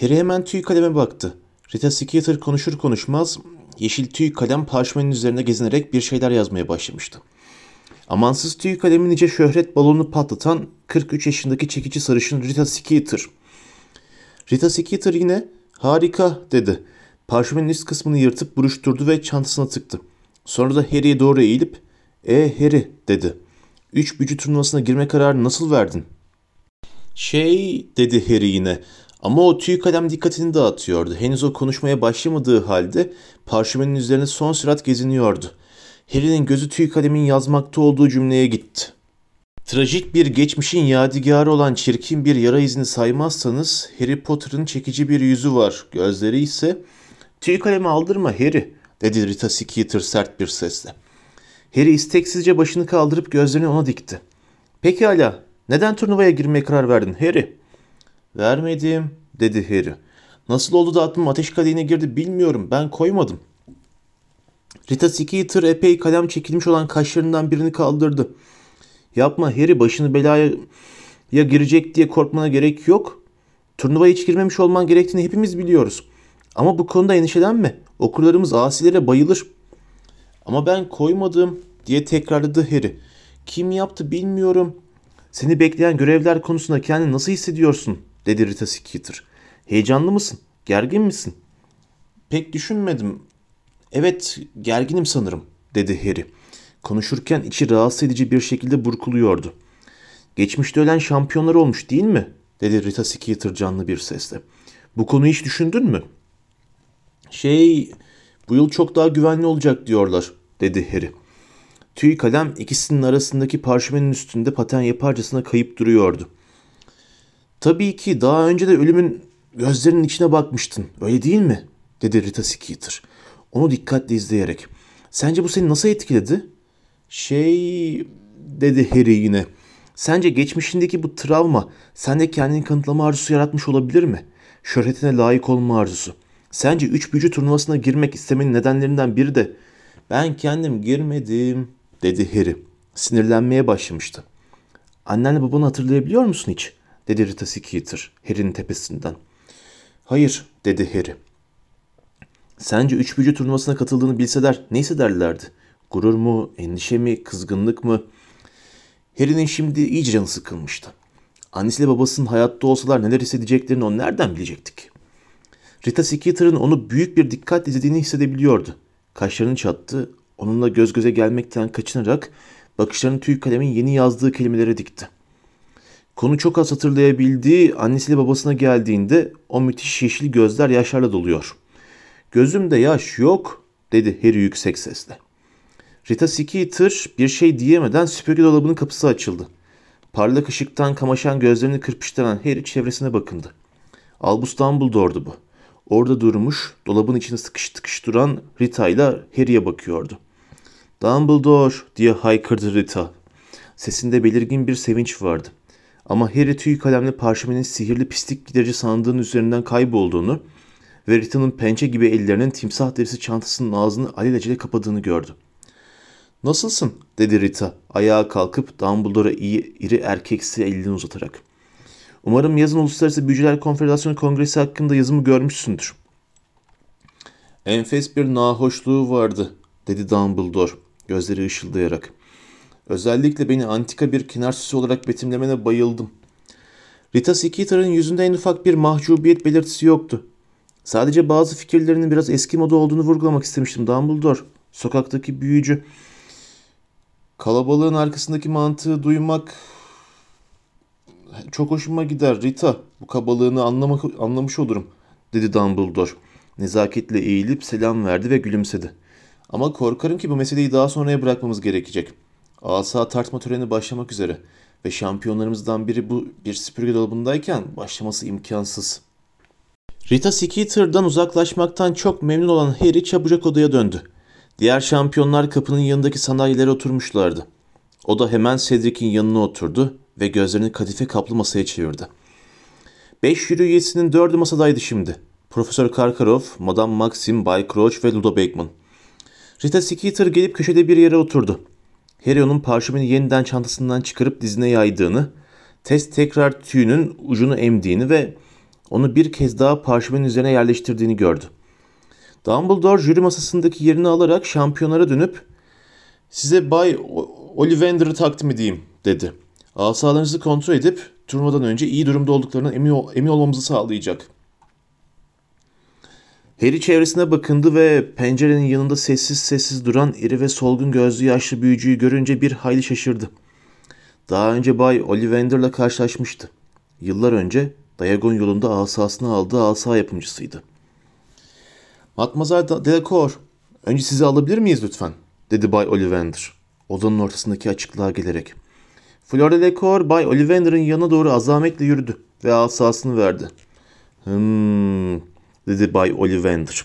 Harry hemen tüy kaleme baktı. Rita Skeeter konuşur konuşmaz yeşil tüy kalem parşömenin üzerine gezinerek bir şeyler yazmaya başlamıştı. Amansız tüy kalemin nice şöhret balonu patlatan 43 yaşındaki çekici sarışın Rita Skeeter. Rita Skeeter yine harika dedi. Parşömenin üst kısmını yırtıp buruşturdu ve çantasına tıktı. Sonra da Harry'e doğru eğilip ''E Harry'' dedi. Üç bücü turnuvasına girme kararı nasıl verdin? Şey dedi Harry yine ama o tüy kalem dikkatini dağıtıyordu. Henüz o konuşmaya başlamadığı halde parşömenin üzerine son sürat geziniyordu. Harry'nin gözü tüy kalemin yazmakta olduğu cümleye gitti. Trajik bir geçmişin yadigarı olan çirkin bir yara izini saymazsanız Harry Potter'ın çekici bir yüzü var. Gözleri ise tüy kalemi aldırma Harry dedi Rita Skeeter sert bir sesle. Harry isteksizce başını kaldırıp gözlerini ona dikti. Pekala, neden turnuvaya girmeye karar verdin Harry? Vermedim, dedi Harry. Nasıl oldu da aklım ateş kadeğine girdi bilmiyorum, ben koymadım. Rita Skeeter epey kalem çekilmiş olan kaşlarından birini kaldırdı. Yapma Harry, başını belaya ya girecek diye korkmana gerek yok. Turnuvaya hiç girmemiş olman gerektiğini hepimiz biliyoruz. Ama bu konuda endişelenme. Okurlarımız asilere bayılır. Ama ben koymadım diye tekrarladı Harry. Kim yaptı bilmiyorum. Seni bekleyen görevler konusunda kendini nasıl hissediyorsun? dedi Rita Skeeter. Heyecanlı mısın? Gergin misin? Pek düşünmedim. Evet, gerginim sanırım, dedi Harry. Konuşurken içi rahatsız edici bir şekilde burkuluyordu. Geçmişte ölen şampiyonlar olmuş değil mi? dedi Rita Skeeter canlı bir sesle. Bu konuyu hiç düşündün mü? Şey, bu yıl çok daha güvenli olacak diyorlar, dedi Harry. Tüy kalem ikisinin arasındaki parşömenin üstünde paten yaparcasına kayıp duruyordu. Tabii ki daha önce de ölümün gözlerinin içine bakmıştın, öyle değil mi? dedi Rita Skeeter. Onu dikkatle izleyerek. Sence bu seni nasıl etkiledi? Şey, dedi Harry yine. Sence geçmişindeki bu travma sende kendini kanıtlama arzusu yaratmış olabilir mi? Şöhretine layık olma arzusu. Sence üç büyücü turnuvasına girmek istemenin nedenlerinden biri de ben kendim girmedim dedi Harry. Sinirlenmeye başlamıştı. Annenle babanı hatırlayabiliyor musun hiç? dedi Rita Skeeter Harry'nin tepesinden. Hayır dedi Harry. Sence üç büyücü turnuvasına katıldığını bilseler ne hissederlerdi? Gurur mu, endişe mi, kızgınlık mı? Harry'nin şimdi iyice canı sıkılmıştı. Annesiyle babasının hayatta olsalar neler hissedeceklerini o nereden bilecektik? Rita Skeeter'ın onu büyük bir dikkat izlediğini hissedebiliyordu. Kaşlarını çattı, onunla göz göze gelmekten kaçınarak bakışlarını tüy kalemin yeni yazdığı kelimelere dikti. Konu çok az hatırlayabildiği annesiyle babasına geldiğinde o müthiş yeşil gözler yaşlarla doluyor. Gözümde yaş yok dedi Harry yüksek sesle. Rita Skeeter bir şey diyemeden süpürge dolabının kapısı açıldı. Parlak ışıktan kamaşan gözlerini kırpıştıran Harry çevresine bakındı. Albus Dumbledore'du bu. Orada durmuş, dolabın içine sıkış tıkış duran Rita ile Harry'e bakıyordu. Dumbledore diye haykırdı Rita. Sesinde belirgin bir sevinç vardı. Ama Harry tüy kalemle parşömenin sihirli pislik giderici sandığın üzerinden kaybolduğunu ve Rita'nın pençe gibi ellerinin timsah derisi çantasının ağzını alelacele kapadığını gördü. Nasılsın? dedi Rita ayağa kalkıp Dumbledore'a iyi iri erkeksi elini uzatarak. Umarım yazın Uluslararası Büyücüler Konfederasyonu Kongresi hakkında yazımı görmüşsündür. Enfes bir nahoşluğu vardı, dedi Dumbledore gözleri ışıldayarak. Özellikle beni antika bir kenar süsü olarak betimlemene bayıldım. Rita Skeeter'ın yüzünde en ufak bir mahcubiyet belirtisi yoktu. Sadece bazı fikirlerinin biraz eski moda olduğunu vurgulamak istemiştim Dumbledore. Sokaktaki büyücü. Kalabalığın arkasındaki mantığı duymak çok hoşuma gider Rita. Bu kabalığını anlamak, anlamış olurum dedi Dumbledore. Nezaketle eğilip selam verdi ve gülümsedi. Ama korkarım ki bu meseleyi daha sonraya bırakmamız gerekecek. Asa tartma töreni başlamak üzere ve şampiyonlarımızdan biri bu bir süpürge dolabındayken başlaması imkansız. Rita Skeeter'dan uzaklaşmaktan çok memnun olan Harry çabucak odaya döndü. Diğer şampiyonlar kapının yanındaki sandalyelere oturmuşlardı. O da hemen Cedric'in yanına oturdu ve gözlerini kadife kaplı masaya çevirdi. Beş jüri üyesinin dördü masadaydı şimdi. Profesör Karkaroff, Madame Maxim, Bay Crouch ve Ludo Bagman. Rita Skeeter gelip köşede bir yere oturdu. Harry onun parşömeni yeniden çantasından çıkarıp dizine yaydığını, test tekrar tüyünün ucunu emdiğini ve onu bir kez daha parşömenin üzerine yerleştirdiğini gördü. Dumbledore jüri masasındaki yerini alarak şampiyonlara dönüp size Bay Ollivander'ı takdim edeyim dedi. Asalarınızı kontrol edip turnuvadan önce iyi durumda olduklarına emin, ol- emin olmamızı sağlayacak. Harry çevresine bakındı ve pencerenin yanında sessiz sessiz duran iri ve solgun gözlü yaşlı büyücüyü görünce bir hayli şaşırdı. Daha önce Bay Ollivander'la karşılaşmıştı. Yıllar önce Diagon yolunda asasını aldığı asa yapımcısıydı. Matmazel Delacour, önce sizi alabilir miyiz lütfen? dedi Bay Ollivander, odanın ortasındaki açıklığa gelerek. Fleur Delacour, Bay Ollivander'ın yanına doğru azametle yürüdü ve asasını verdi. Hmm, dedi Bay Ollivander.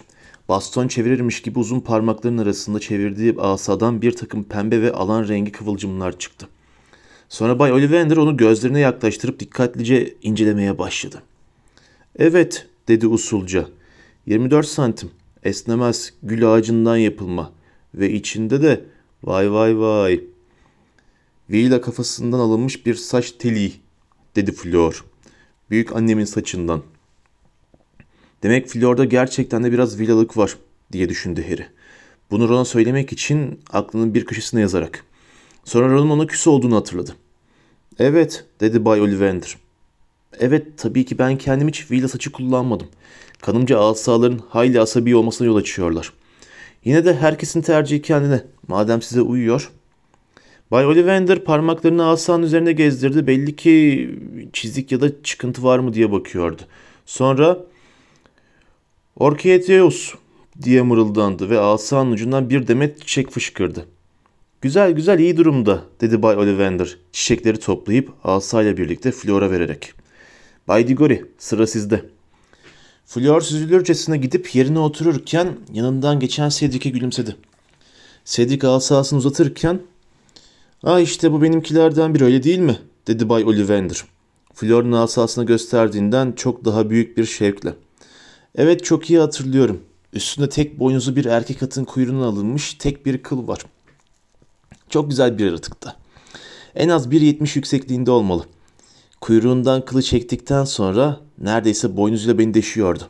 Baston çevirirmiş gibi uzun parmaklarının arasında çevirdiği asadan bir takım pembe ve alan rengi kıvılcımlar çıktı. Sonra Bay Ollivander onu gözlerine yaklaştırıp dikkatlice incelemeye başladı. Evet, dedi usulca. 24 santim, esnemez, gül ağacından yapılma ve içinde de vay vay vay. Villa kafasından alınmış bir saç teli, dedi Flor. Büyük annemin saçından. Demek Flor'da gerçekten de biraz villalık var, diye düşündü Harry. Bunu Ron'a söylemek için aklının bir köşesine yazarak. Sonra Ron'un ona küs olduğunu hatırladı. Evet, dedi Bay Ollivander. Evet, tabii ki ben kendim hiç villa saçı kullanmadım. Kanımca asaların hayli asabi olmasına yol açıyorlar. Yine de herkesin tercihi kendine. Madem size uyuyor. Bay Ollivander parmaklarını asanın üzerine gezdirdi. Belli ki çizik ya da çıkıntı var mı diye bakıyordu. Sonra Orkiyeteus diye mırıldandı ve asanın ucundan bir demet çiçek fışkırdı. Güzel güzel iyi durumda dedi Bay Ollivander çiçekleri toplayıp asayla birlikte Flora vererek. Bay Diggory sıra sizde. Flor süzülürcesine gidip yerine otururken yanından geçen Cedric'e gülümsedi. Cedric asasını uzatırken ''Aa işte bu benimkilerden biri öyle değil mi?'' dedi Bay Ollivander. Flor'un asasına gösterdiğinden çok daha büyük bir şevkle. Evet çok iyi hatırlıyorum. Üstünde tek boynuzu bir erkek atın kuyruğuna alınmış tek bir kıl var. Çok güzel bir yaratıktı. En az 1.70 yüksekliğinde olmalı. Kuyruğundan kılı çektikten sonra neredeyse boynuzuyla beni deşiyordu.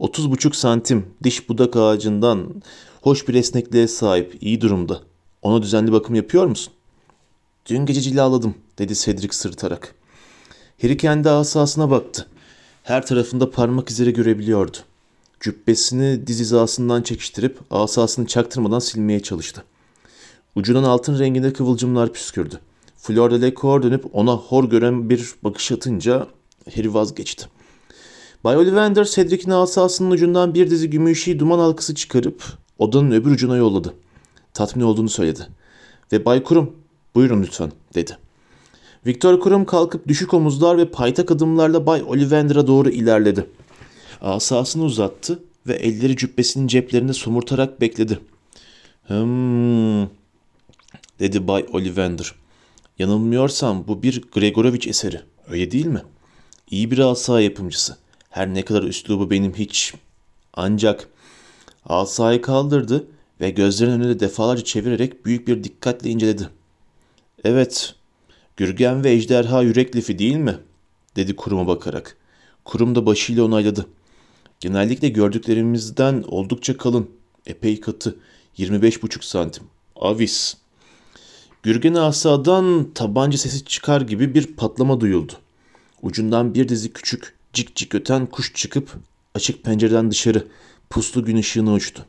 30,5 santim diş budak ağacından hoş bir esnekliğe sahip, iyi durumda. Ona düzenli bakım yapıyor musun? Dün gece cilaladım, dedi Cedric sırıtarak. Harry kendi asasına baktı. Her tarafında parmak izleri görebiliyordu. Cübbesini diz hizasından çekiştirip asasını çaktırmadan silmeye çalıştı. Ucundan altın renginde kıvılcımlar püskürdü. Flor de Lecour dönüp ona hor gören bir bakış atınca Harry vazgeçti. Bay Ollivander Cedric'in asasının ucundan bir dizi gümüşi duman halkası çıkarıp odanın öbür ucuna yolladı. Tatmin olduğunu söyledi. Ve Bay Kurum, buyurun lütfen, dedi. Viktor Kurum kalkıp düşük omuzlar ve paytak adımlarla Bay Ollivander'a doğru ilerledi. Asasını uzattı ve elleri cübbesinin ceplerinde somurtarak bekledi. Hmm, dedi Bay Ollivander. Yanılmıyorsam bu bir Gregorovich eseri, öyle değil mi? İyi bir asa yapımcısı. Her ne kadar üslubu benim hiç. Ancak asayı kaldırdı ve gözlerinin önünde defalarca çevirerek büyük bir dikkatle inceledi. Evet, Gürgen ve ejderha yürek lifi değil mi? dedi kuruma bakarak. Kurum da başıyla onayladı. Genellikle gördüklerimizden oldukça kalın, epey katı, 25,5 santim. Avis. Gürgen asadan tabanca sesi çıkar gibi bir patlama duyuldu. Ucundan bir dizi küçük, cik cik öten kuş çıkıp açık pencereden dışarı puslu gün ışığına uçtu.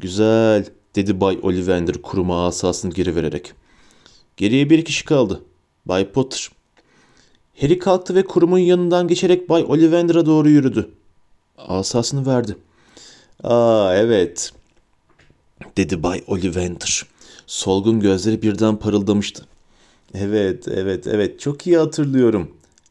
Güzel, dedi Bay Ollivander kuruma asasını geri vererek. Geriye bir kişi kaldı. Bay Potter. Harry kalktı ve kurumun yanından geçerek Bay Ollivander'a doğru yürüdü. Asasını verdi. Aa evet, dedi Bay Ollivander. Solgun gözleri birden parıldamıştı. Evet, evet, evet çok iyi hatırlıyorum.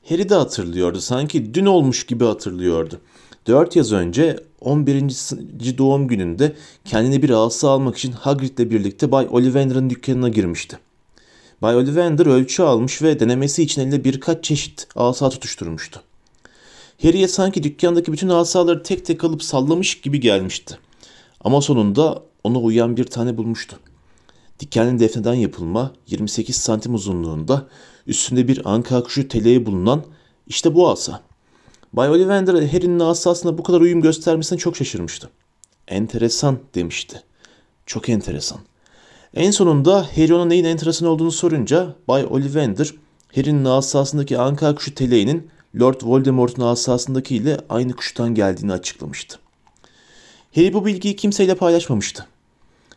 Harry de hatırlıyordu. Sanki dün olmuş gibi hatırlıyordu. Dört yaz önce 11. doğum gününde kendine bir asa almak için Hagrid'le birlikte Bay Ollivander'ın dükkanına girmişti. Bay Ollivander ölçü almış ve denemesi için elinde birkaç çeşit asa tutuşturmuştu. Harry'e sanki dükkandaki bütün asaları tek tek alıp sallamış gibi gelmişti. Ama sonunda ona uyan bir tane bulmuştu. Dikenli defneden yapılma 28 santim uzunluğunda üstünde bir anka kuşu teleği bulunan işte bu asa. Bay Ollivander Harry'nin asasına bu kadar uyum göstermesine çok şaşırmıştı. Enteresan demişti. Çok enteresan. En sonunda Harry ona neyin enteresan olduğunu sorunca Bay Ollivander Harry'nin asasındaki anka kuşu teleğinin Lord Voldemort'un asasındaki ile aynı kuştan geldiğini açıklamıştı. Harry bu bilgiyi kimseyle paylaşmamıştı.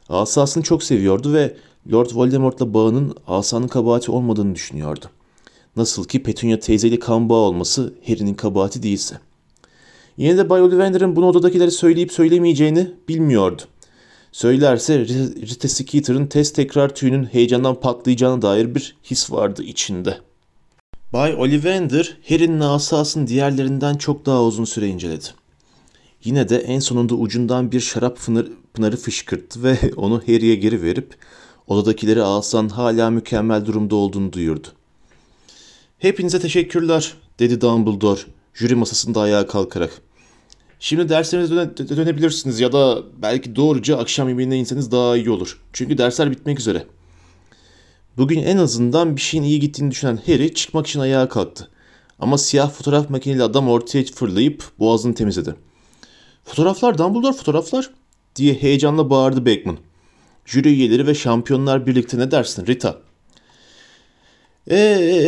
Asasını çok seviyordu ve Lord Voldemort'la bağının asanın kabahati olmadığını düşünüyordu. Nasıl ki Petunia teyzeyle kan bağı olması Harry'nin kabahati değilse. Yine de Bay Ollivander'ın bunu odadakileri söyleyip söylemeyeceğini bilmiyordu. Söylerse Rita Skeeter'ın test tekrar tüyünün heyecandan patlayacağına dair bir his vardı içinde. Bay Ollivander, Harry'nin asasını diğerlerinden çok daha uzun süre inceledi. Yine de en sonunda ucundan bir şarap pınarı fışkırttı ve <laughs> onu Harry'e geri verip odadakileri asan hala mükemmel durumda olduğunu duyurdu. Hepinize teşekkürler, dedi Dumbledore, jüri masasında ayağa kalkarak. Şimdi derslerinize döne, dönebilirsiniz ya da belki doğruca akşam yemeğine inseniz daha iyi olur. Çünkü dersler bitmek üzere. Bugün en azından bir şeyin iyi gittiğini düşünen Harry çıkmak için ayağa kalktı. Ama siyah fotoğraf makineli adam ortaya fırlayıp boğazını temizledi. Fotoğraflar Dumbledore fotoğraflar diye heyecanla bağırdı Beckman. Jüri üyeleri ve şampiyonlar birlikte ne dersin Rita? Ee,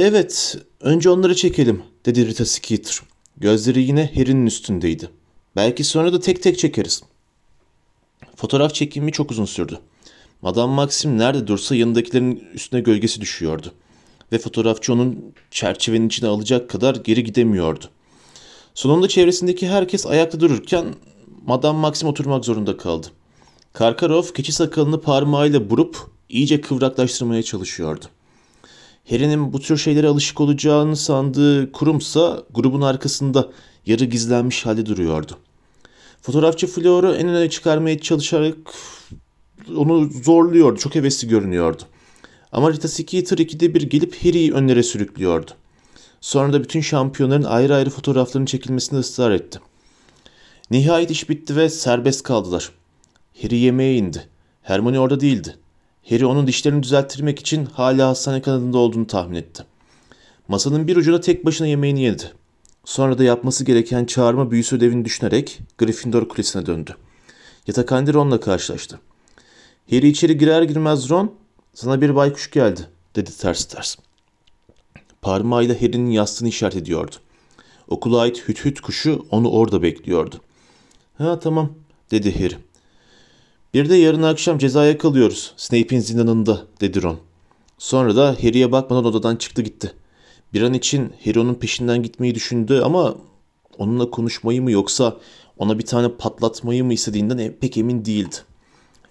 evet önce onları çekelim dedi Rita Skeeter. Gözleri yine Harry'nin üstündeydi. Belki sonra da tek tek çekeriz. Fotoğraf çekimi çok uzun sürdü. Madame Maxim nerede dursa yanındakilerin üstüne gölgesi düşüyordu. Ve fotoğrafçı onun çerçevenin içine alacak kadar geri gidemiyordu. Sonunda çevresindeki herkes ayakta dururken Madame Maxim oturmak zorunda kaldı. Karkarov keçi sakalını parmağıyla burup iyice kıvraklaştırmaya çalışıyordu. Harry'nin bu tür şeylere alışık olacağını sandığı kurumsa grubun arkasında yarı gizlenmiş halde duruyordu. Fotoğrafçı Flor'u en öne çıkarmaya çalışarak onu zorluyordu. Çok hevesli görünüyordu. Ama Rita Skeeter ikide bir gelip Harry'i önlere sürüklüyordu. Sonra da bütün şampiyonların ayrı ayrı fotoğraflarının çekilmesine ısrar etti. Nihayet iş bitti ve serbest kaldılar. Harry yemeğe indi. Hermione orada değildi. Harry onun dişlerini düzelttirmek için hala hastane kanadında olduğunu tahmin etti. Masanın bir ucuna tek başına yemeğini yedi. Sonra da yapması gereken çağırma büyüsü ödevini düşünerek Gryffindor kulesine döndü. Yatakhanede Ron'la karşılaştı. Harry içeri girer girmez Ron, sana bir baykuş geldi, dedi ters ters. Parmağıyla Harry'nin yastığını işaret ediyordu. Okula ait hüt hüt kuşu onu orada bekliyordu. Ha tamam, dedi Harry. Bir de yarın akşam cezaya kalıyoruz, Snape'in zindanında, dedi Ron. Sonra da Harry'e bakmadan odadan çıktı gitti. Bir an için Harry onun peşinden gitmeyi düşündü ama onunla konuşmayı mı yoksa ona bir tane patlatmayı mı istediğinden e- pek emin değildi.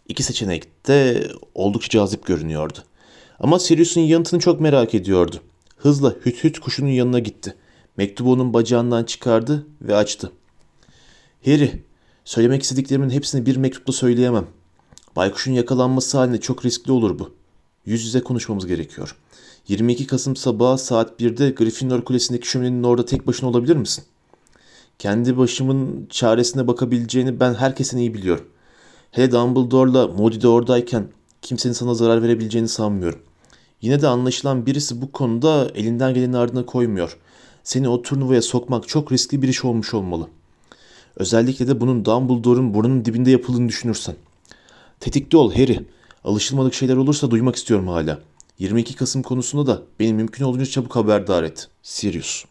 İki seçenek de oldukça cazip görünüyordu. Ama Sirius'un yanıtını çok merak ediyordu. Hızla hüt hüt kuşunun yanına gitti. Mektubu onun bacağından çıkardı ve açtı. Harry, söylemek istediklerimin hepsini bir mektupla söyleyemem. Baykuşun yakalanması halinde çok riskli olur bu. Yüz yüze konuşmamız gerekiyor. 22 Kasım sabahı saat 1'de Gryffindor Kulesi'ndeki şöminenin orada tek başına olabilir misin? Kendi başımın çaresine bakabileceğini ben herkesin iyi biliyorum. Hele Dumbledore'la Moody de oradayken kimsenin sana zarar verebileceğini sanmıyorum. Yine de anlaşılan birisi bu konuda elinden geleni ardına koymuyor. Seni o turnuvaya sokmak çok riskli bir iş olmuş olmalı. Özellikle de bunun Dumbledore'un burnunun dibinde yapıldığını düşünürsen. Tetikte ol Harry. Alışılmadık şeyler olursa duymak istiyorum hala. 22 Kasım konusunda da beni mümkün olduğunca çabuk haberdar et. Sirius.